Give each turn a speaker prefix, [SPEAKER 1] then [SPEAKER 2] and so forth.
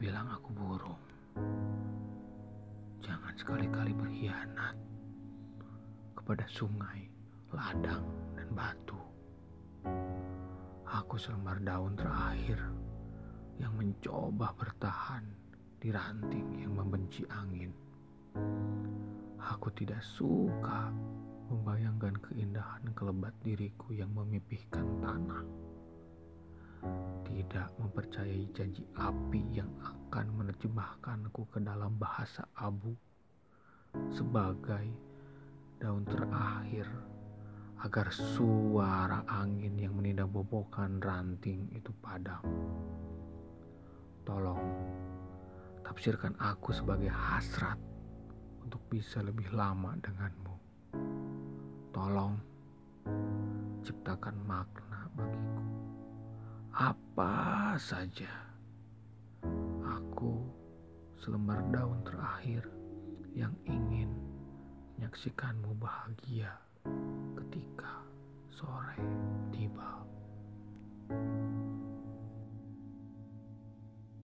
[SPEAKER 1] bilang aku burung. Jangan sekali-kali berkhianat kepada sungai, ladang, dan batu. Aku selembar daun terakhir yang mencoba bertahan di ranting yang membenci angin. Aku tidak suka membayangkan keindahan kelebat diriku yang memipihkan tanah. Tidak mempercayai janji api yang akan menerjemahkanku ke dalam bahasa abu sebagai daun terakhir agar suara angin yang menindak bobokan ranting itu padam. Tolong tafsirkan aku sebagai hasrat untuk bisa lebih lama denganmu. Tolong ciptakan makna bagiku. Apa saja. Aku selembar daun terakhir yang ingin menyaksikanmu bahagia.